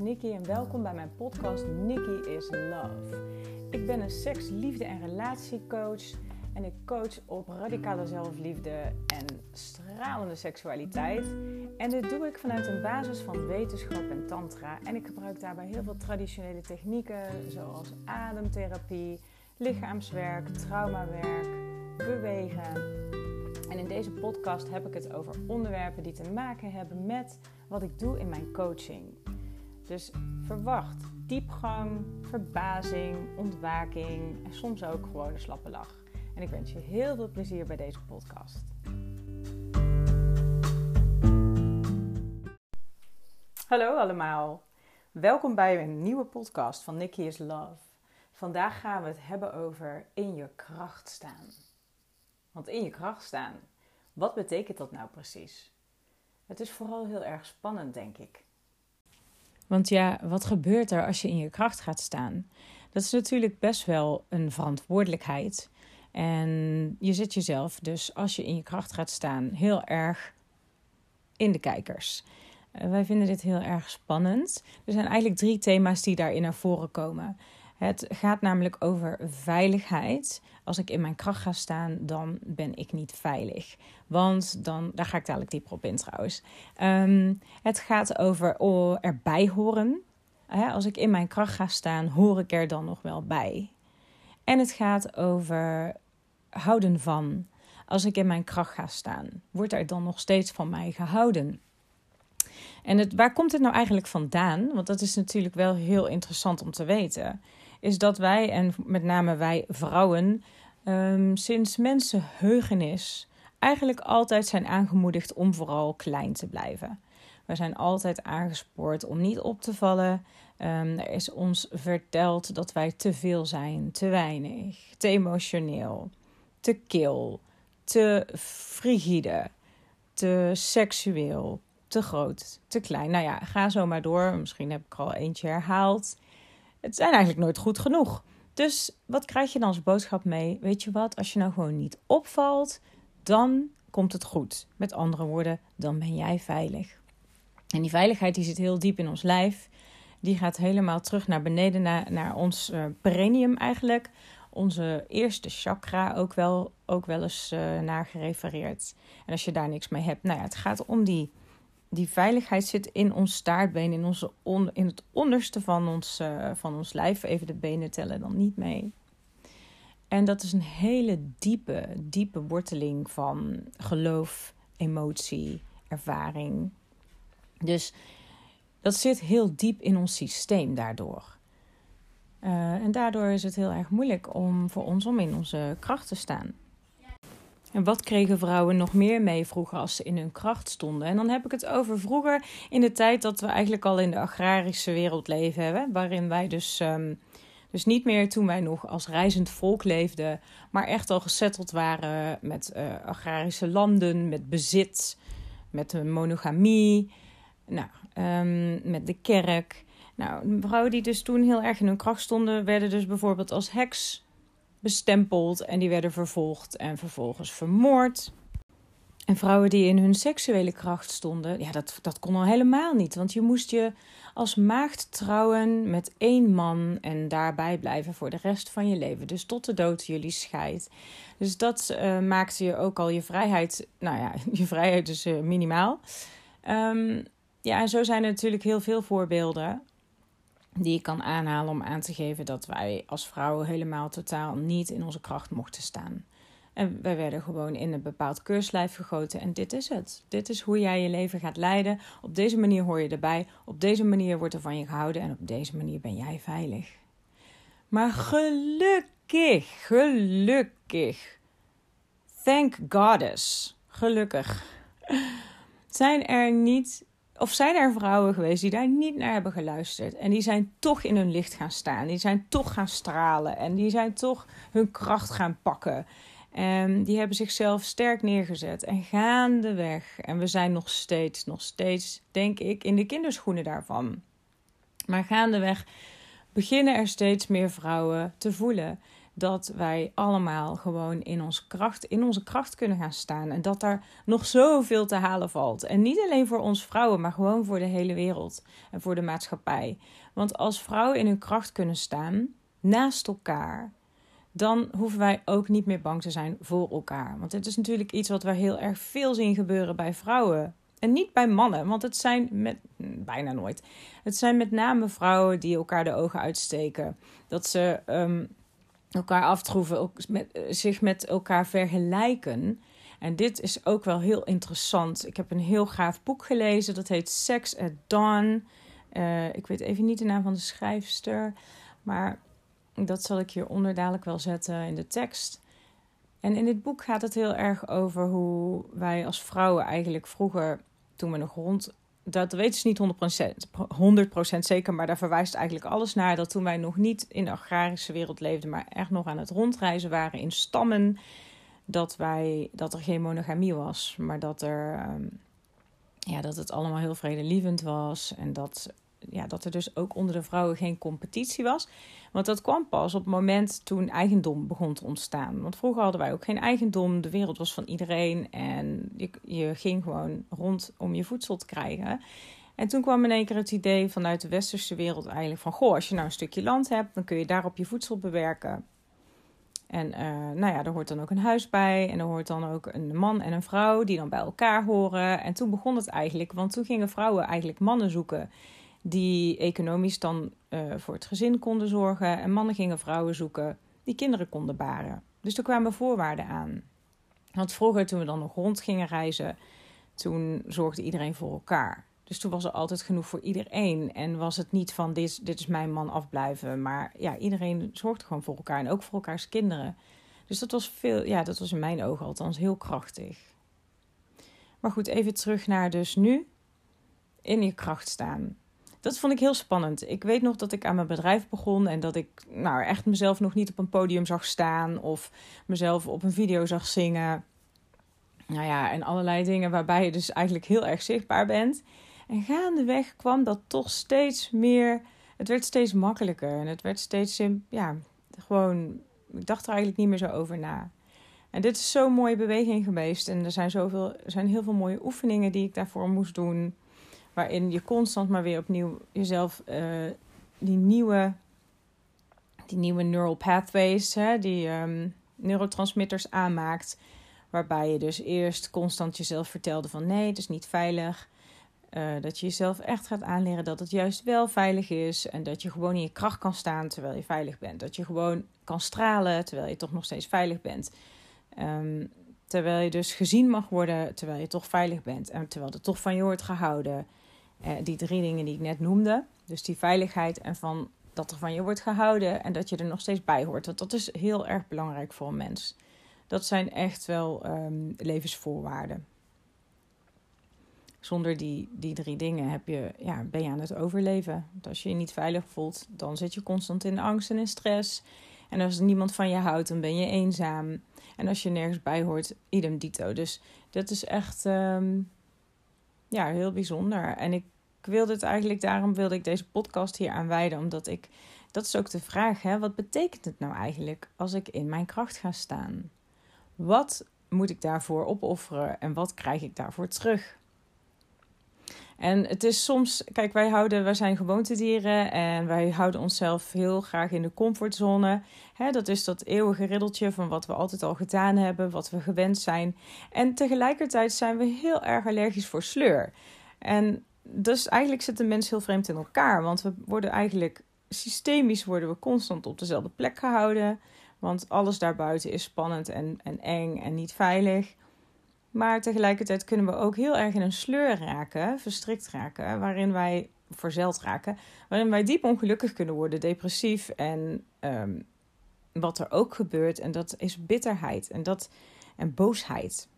Nikki en welkom bij mijn podcast Nikki is Love. Ik ben een seks, liefde en relatiecoach en ik coach op radicale zelfliefde en stralende seksualiteit. En dit doe ik vanuit een basis van wetenschap en tantra en ik gebruik daarbij heel veel traditionele technieken zoals ademtherapie, lichaamswerk, traumawerk, bewegen. En in deze podcast heb ik het over onderwerpen die te maken hebben met wat ik doe in mijn coaching. Dus verwacht diepgang, verbazing, ontwaking en soms ook gewoon een slappe lach. En ik wens je heel veel plezier bij deze podcast. Hallo allemaal. Welkom bij een nieuwe podcast van Nikki is Love. Vandaag gaan we het hebben over in je kracht staan. Want in je kracht staan, wat betekent dat nou precies? Het is vooral heel erg spannend, denk ik. Want ja, wat gebeurt er als je in je kracht gaat staan? Dat is natuurlijk best wel een verantwoordelijkheid. En je zet jezelf dus, als je in je kracht gaat staan, heel erg in de kijkers. Uh, wij vinden dit heel erg spannend. Er zijn eigenlijk drie thema's die daarin naar voren komen. Het gaat namelijk over veiligheid. Als ik in mijn kracht ga staan, dan ben ik niet veilig. Want dan, daar ga ik dadelijk dieper op in trouwens. Um, het gaat over oh, erbij horen. als ik in mijn kracht ga staan, hoor ik er dan nog wel bij. En het gaat over houden van. Als ik in mijn kracht ga staan, wordt er dan nog steeds van mij gehouden? En het, waar komt het nou eigenlijk vandaan? Want dat is natuurlijk wel heel interessant om te weten is dat wij, en met name wij vrouwen, um, sinds mensenheugenis eigenlijk altijd zijn aangemoedigd om vooral klein te blijven. We zijn altijd aangespoord om niet op te vallen. Um, er is ons verteld dat wij te veel zijn, te weinig, te emotioneel, te kil, te frigide, te seksueel, te groot, te klein. Nou ja, ga zo maar door. Misschien heb ik er al eentje herhaald het zijn eigenlijk nooit goed genoeg. Dus wat krijg je dan als boodschap mee? Weet je wat, als je nou gewoon niet opvalt, dan komt het goed. Met andere woorden, dan ben jij veilig. En die veiligheid die zit heel diep in ons lijf. Die gaat helemaal terug naar beneden, naar, naar ons uh, eigenlijk. Onze eerste chakra ook wel, ook wel eens uh, naar gerefereerd. En als je daar niks mee hebt, nou ja, het gaat om die die veiligheid zit in ons staartbeen, in, onze on, in het onderste van ons, uh, van ons lijf. Even de benen tellen dan niet mee. En dat is een hele diepe, diepe worteling van geloof, emotie, ervaring. Dus dat zit heel diep in ons systeem daardoor. Uh, en daardoor is het heel erg moeilijk om voor ons om in onze kracht te staan. En wat kregen vrouwen nog meer mee vroeger als ze in hun kracht stonden? En dan heb ik het over vroeger in de tijd dat we eigenlijk al in de agrarische wereld leven hebben. Waarin wij dus, um, dus niet meer toen wij nog als reizend volk leefden, maar echt al gesetteld waren met uh, agrarische landen, met bezit, met de monogamie, nou, um, met de kerk. Nou, vrouwen die dus toen heel erg in hun kracht stonden, werden dus bijvoorbeeld als heks bestempeld en die werden vervolgd en vervolgens vermoord. En vrouwen die in hun seksuele kracht stonden, ja, dat, dat kon al helemaal niet. Want je moest je als maagd trouwen met één man en daarbij blijven voor de rest van je leven. Dus tot de dood jullie scheidt. Dus dat uh, maakte je ook al je vrijheid, nou ja, je vrijheid dus uh, minimaal. Um, ja, en zo zijn er natuurlijk heel veel voorbeelden die ik kan aanhalen om aan te geven dat wij als vrouwen helemaal totaal niet in onze kracht mochten staan. En wij werden gewoon in een bepaald keurslijf gegoten en dit is het. Dit is hoe jij je leven gaat leiden. Op deze manier hoor je erbij. Op deze manier wordt er van je gehouden en op deze manier ben jij veilig. Maar gelukkig, gelukkig, thank goddess, gelukkig, zijn er niet of zijn er vrouwen geweest die daar niet naar hebben geluisterd en die zijn toch in hun licht gaan staan, die zijn toch gaan stralen en die zijn toch hun kracht gaan pakken. En die hebben zichzelf sterk neergezet en gaandeweg. En we zijn nog steeds, nog steeds, denk ik, in de kinderschoenen daarvan. Maar gaandeweg beginnen er steeds meer vrouwen te voelen dat wij allemaal gewoon in onze kracht, in onze kracht kunnen gaan staan. En dat er nog zoveel te halen valt. En niet alleen voor ons vrouwen, maar gewoon voor de hele wereld en voor de maatschappij. Want als vrouwen in hun kracht kunnen staan, naast elkaar, dan hoeven wij ook niet meer bang te zijn voor elkaar. Want het is natuurlijk iets wat we heel erg veel zien gebeuren bij vrouwen. En niet bij mannen, want het zijn met, bijna nooit. Het zijn met name vrouwen die elkaar de ogen uitsteken. Dat ze um, elkaar aftroeven, ook met, eh, zich met elkaar vergelijken. En dit is ook wel heel interessant. Ik heb een heel gaaf boek gelezen. Dat heet Sex at Dawn. Uh, ik weet even niet de naam van de schrijfster. Maar dat zal ik hieronder dadelijk wel zetten in de tekst. En in dit boek gaat het heel erg over hoe wij als vrouwen eigenlijk vroeger, toen we nog rond. Dat weten ze niet 100%, 100% zeker, maar daar verwijst eigenlijk alles naar. Dat toen wij nog niet in de agrarische wereld leefden, maar echt nog aan het rondreizen waren in stammen. Dat, wij, dat er geen monogamie was, maar dat, er, ehm, ja, dat het allemaal heel vredelievend was. En dat ja, dat er dus ook onder de vrouwen geen competitie was. Want dat kwam pas op het moment toen eigendom begon te ontstaan. Want vroeger hadden wij ook geen eigendom. De wereld was van iedereen. En je, je ging gewoon rond om je voedsel te krijgen. En toen kwam in één keer het idee vanuit de westerse wereld eigenlijk van... Goh, als je nou een stukje land hebt, dan kun je daarop je voedsel bewerken. En uh, nou ja, er hoort dan ook een huis bij. En er hoort dan ook een man en een vrouw die dan bij elkaar horen. En toen begon het eigenlijk, want toen gingen vrouwen eigenlijk mannen zoeken die economisch dan uh, voor het gezin konden zorgen. En mannen gingen vrouwen zoeken die kinderen konden baren. Dus er kwamen voorwaarden aan. Want vroeger, toen we dan nog rond gingen reizen, toen zorgde iedereen voor elkaar. Dus toen was er altijd genoeg voor iedereen. En was het niet van dit, dit is mijn man afblijven. Maar ja, iedereen zorgde gewoon voor elkaar. En ook voor elkaars kinderen. Dus dat was veel, ja, dat was in mijn ogen althans heel krachtig. Maar goed, even terug naar dus nu. In je kracht staan dat vond ik heel spannend. Ik weet nog dat ik aan mijn bedrijf begon en dat ik nou, echt mezelf nog niet op een podium zag staan of mezelf op een video zag zingen. Nou ja, en allerlei dingen waarbij je dus eigenlijk heel erg zichtbaar bent. En gaandeweg kwam dat toch steeds meer. Het werd steeds makkelijker en het werd steeds, ja, gewoon. Ik dacht er eigenlijk niet meer zo over na. En dit is zo'n mooie beweging geweest. En er zijn, zoveel, er zijn heel veel mooie oefeningen die ik daarvoor moest doen waarin je constant maar weer opnieuw jezelf uh, die nieuwe, die nieuwe neural pathways, hè, die um, neurotransmitters aanmaakt. Waarbij je dus eerst constant jezelf vertelde van nee, het is niet veilig. Uh, dat je jezelf echt gaat aanleren dat het juist wel veilig is. En dat je gewoon in je kracht kan staan terwijl je veilig bent. Dat je gewoon kan stralen terwijl je toch nog steeds veilig bent. Um, terwijl je dus gezien mag worden terwijl je toch veilig bent. En terwijl er toch van je wordt gehouden. Eh, die drie dingen die ik net noemde. Dus die veiligheid en van dat er van je wordt gehouden en dat je er nog steeds bij hoort. Want dat is heel erg belangrijk voor een mens. Dat zijn echt wel um, levensvoorwaarden. Zonder die, die drie dingen heb je, ja, ben je aan het overleven. Want als je je niet veilig voelt, dan zit je constant in angst en in stress. En als niemand van je houdt, dan ben je eenzaam. En als je nergens bij hoort, idem dito. Dus dat is echt um, ja, heel bijzonder. En ik wilde het eigenlijk, daarom wilde ik deze podcast hier aan wijden. Omdat ik, dat is ook de vraag, hè, wat betekent het nou eigenlijk als ik in mijn kracht ga staan? Wat moet ik daarvoor opofferen en wat krijg ik daarvoor terug? En het is soms, kijk, wij houden, wij zijn gewoontedieren en wij houden onszelf heel graag in de comfortzone. He, dat is dat eeuwige riddeltje van wat we altijd al gedaan hebben, wat we gewend zijn. En tegelijkertijd zijn we heel erg allergisch voor sleur. En dus eigenlijk zit de mens heel vreemd in elkaar, want we worden eigenlijk systemisch worden we constant op dezelfde plek gehouden. Want alles daarbuiten is spannend en, en eng en niet veilig. Maar tegelijkertijd kunnen we ook heel erg in een sleur raken, verstrikt raken, waarin wij verzeld raken, waarin wij diep ongelukkig kunnen worden, depressief en um, wat er ook gebeurt, en dat is bitterheid en, dat, en boosheid.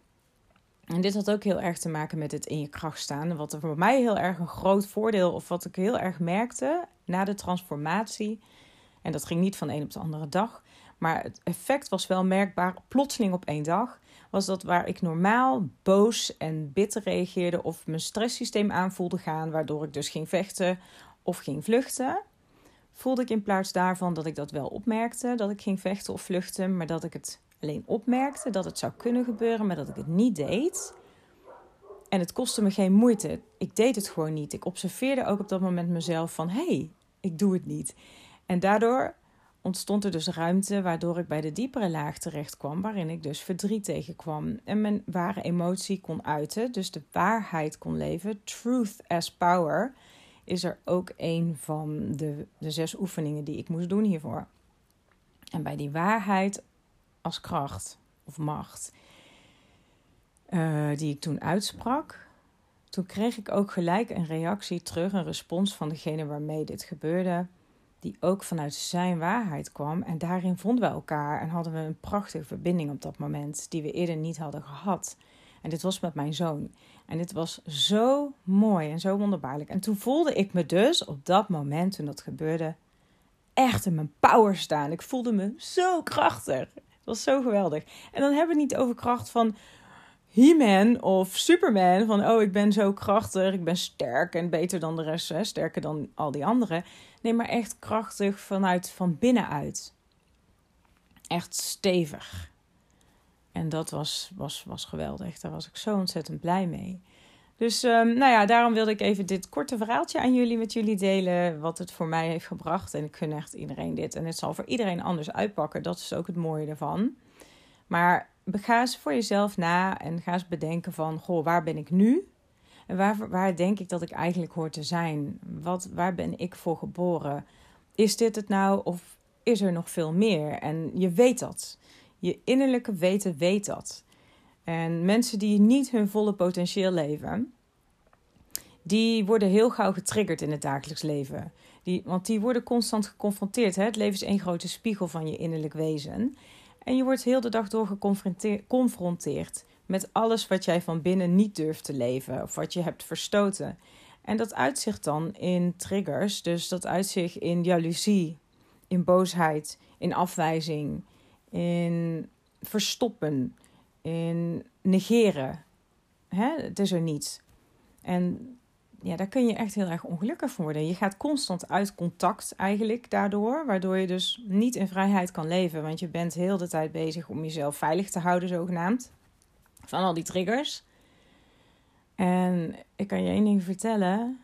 En dit had ook heel erg te maken met het in je kracht staan. Wat voor mij heel erg een groot voordeel, of wat ik heel erg merkte na de transformatie. En dat ging niet van een op de andere dag. Maar het effect was wel merkbaar, plotseling op één dag was dat waar ik normaal boos en bitter reageerde of mijn stresssysteem aan voelde gaan, waardoor ik dus ging vechten of ging vluchten, voelde ik in plaats daarvan dat ik dat wel opmerkte, dat ik ging vechten of vluchten, maar dat ik het alleen opmerkte dat het zou kunnen gebeuren, maar dat ik het niet deed. En het kostte me geen moeite. Ik deed het gewoon niet. Ik observeerde ook op dat moment mezelf van hé, hey, ik doe het niet. En daardoor ontstond er dus ruimte waardoor ik bij de diepere laag terecht kwam, waarin ik dus verdriet tegenkwam en mijn ware emotie kon uiten, dus de waarheid kon leven. Truth as power is er ook een van de, de zes oefeningen die ik moest doen hiervoor. En bij die waarheid als kracht of macht, uh, die ik toen uitsprak, toen kreeg ik ook gelijk een reactie terug, een respons van degene waarmee dit gebeurde die ook vanuit zijn waarheid kwam. En daarin vonden we elkaar en hadden we een prachtige verbinding op dat moment, die we eerder niet hadden gehad. En dit was met mijn zoon. En dit was zo mooi en zo wonderbaarlijk. En toen voelde ik me dus op dat moment, toen dat gebeurde, echt in mijn power staan. Ik voelde me zo krachtig. Het was zo geweldig. En dan hebben we het niet over kracht van He-Man of Superman. Van oh, ik ben zo krachtig, ik ben sterk en beter dan de rest, hè, sterker dan al die anderen. Nee, maar echt krachtig vanuit van binnenuit. Echt stevig. En dat was, was, was geweldig. Daar was ik zo ontzettend blij mee. Dus um, nou ja, daarom wilde ik even dit korte verhaaltje aan jullie met jullie delen. Wat het voor mij heeft gebracht. En ik gun echt iedereen dit. En het zal voor iedereen anders uitpakken. Dat is ook het mooie ervan. Maar ga eens voor jezelf na en ga eens bedenken van... Goh, waar ben ik nu? En waar, waar denk ik dat ik eigenlijk hoor te zijn? Wat, waar ben ik voor geboren? Is dit het nou of is er nog veel meer? En je weet dat. Je innerlijke weten weet dat. En mensen die niet hun volle potentieel leven, die worden heel gauw getriggerd in het dagelijks leven. Die, want die worden constant geconfronteerd. Hè? Het leven is één grote spiegel van je innerlijk wezen. En je wordt heel de dag door geconfronteerd met alles wat jij van binnen niet durft te leven of wat je hebt verstoten. En dat uitzicht dan in triggers, dus dat uitzicht in jaloezie, in boosheid, in afwijzing, in verstoppen, in negeren. Hè? Het is er niet. En ja, daar kun je echt heel erg ongelukkig van worden. Je gaat constant uit contact eigenlijk daardoor, waardoor je dus niet in vrijheid kan leven. Want je bent heel de tijd bezig om jezelf veilig te houden, zogenaamd van al die triggers. En ik kan je één ding vertellen.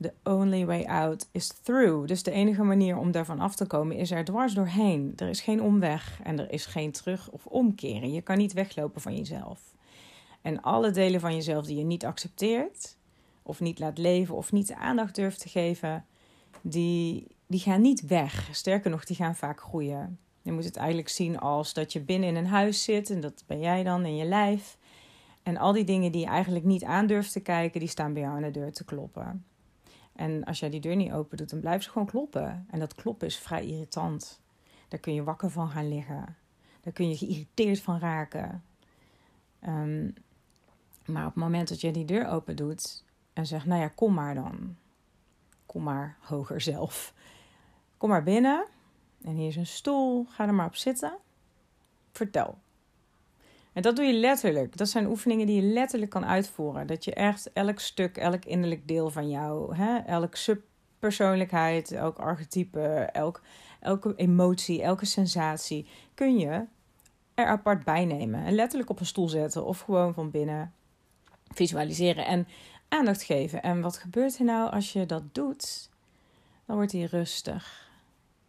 The only way out is through. Dus de enige manier om daarvan af te komen is er dwars doorheen. Er is geen omweg en er is geen terug of omkeren. Je kan niet weglopen van jezelf. En alle delen van jezelf die je niet accepteert, of niet laat leven, of niet de aandacht durft te geven, die, die gaan niet weg. Sterker nog, die gaan vaak groeien. Je moet het eigenlijk zien als dat je binnen in een huis zit en dat ben jij dan in je lijf. En al die dingen die je eigenlijk niet aan durft te kijken, die staan bij jou aan de deur te kloppen. En als jij die deur niet open doet, dan blijven ze gewoon kloppen. En dat kloppen is vrij irritant. Daar kun je wakker van gaan liggen. Daar kun je geïrriteerd van raken. Ehm, maar op het moment dat je die deur open doet en zegt: Nou ja, kom maar dan. Kom maar hoger zelf. Kom maar binnen en hier is een stoel, ga er maar op zitten. Vertel. En dat doe je letterlijk. Dat zijn oefeningen die je letterlijk kan uitvoeren. Dat je echt elk stuk, elk innerlijk deel van jou, hè, elk subpersoonlijkheid, elk archetype, elk, elke emotie, elke sensatie, kun je er apart bij nemen. En letterlijk op een stoel zetten of gewoon van binnen visualiseren en aandacht geven. En wat gebeurt er nou als je dat doet? Dan wordt hij rustig.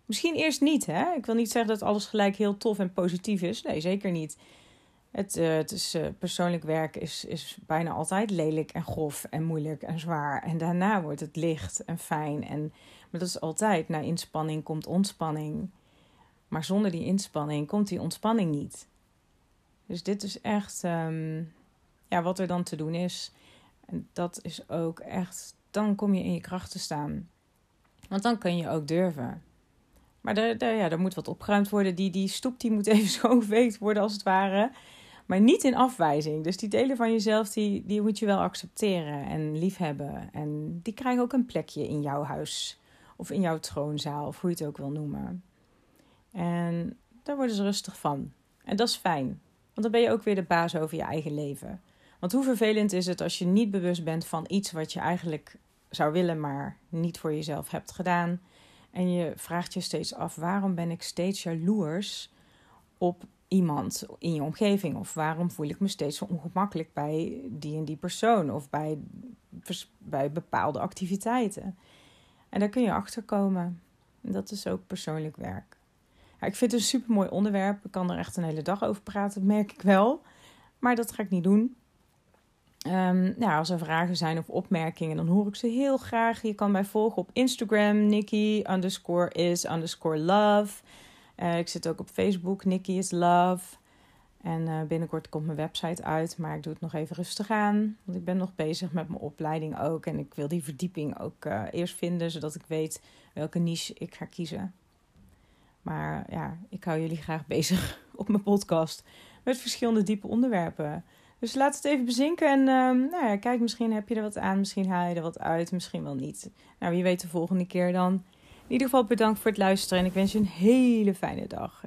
Misschien eerst niet, hè? Ik wil niet zeggen dat alles gelijk heel tof en positief is. Nee, zeker niet. Het, uh, het is, uh, persoonlijk werk is, is bijna altijd lelijk en grof en moeilijk en zwaar. En daarna wordt het licht en fijn. En, maar dat is altijd, na inspanning komt ontspanning. Maar zonder die inspanning komt die ontspanning niet. Dus dit is echt um, ja, wat er dan te doen is. En dat is ook echt, dan kom je in je kracht te staan. Want dan kun je ook durven. Maar er, ja, er moet wat opgeruimd worden. Die, die stoep die moet even schoongeveegd worden, als het ware. Maar niet in afwijzing. Dus die delen van jezelf, die, die moet je wel accepteren en liefhebben. En die krijgen ook een plekje in jouw huis. Of in jouw troonzaal, of hoe je het ook wil noemen. En daar worden ze rustig van. En dat is fijn. Want dan ben je ook weer de baas over je eigen leven. Want hoe vervelend is het als je niet bewust bent van iets wat je eigenlijk zou willen, maar niet voor jezelf hebt gedaan. En je vraagt je steeds af: waarom ben ik steeds jaloers op iemand in je omgeving? Of waarom voel ik me steeds zo ongemakkelijk bij die en die persoon of bij, bij bepaalde activiteiten? En daar kun je achter komen. En dat is ook persoonlijk werk. Ik vind het een super mooi onderwerp. Ik kan er echt een hele dag over praten, merk ik wel. Maar dat ga ik niet doen. Um, nou, als er vragen zijn of opmerkingen, dan hoor ik ze heel graag. Je kan mij volgen op Instagram, Nikki underscore is underscore love. Uh, ik zit ook op Facebook, Nikki is love. En uh, binnenkort komt mijn website uit, maar ik doe het nog even rustig aan. Want ik ben nog bezig met mijn opleiding ook. En ik wil die verdieping ook uh, eerst vinden, zodat ik weet welke niche ik ga kiezen. Maar ja, ik hou jullie graag bezig op mijn podcast met verschillende diepe onderwerpen. Dus laat het even bezinken en uh, nou ja, kijk, misschien heb je er wat aan, misschien haal je er wat uit, misschien wel niet. Nou, wie weet de volgende keer dan. In ieder geval bedankt voor het luisteren en ik wens je een hele fijne dag.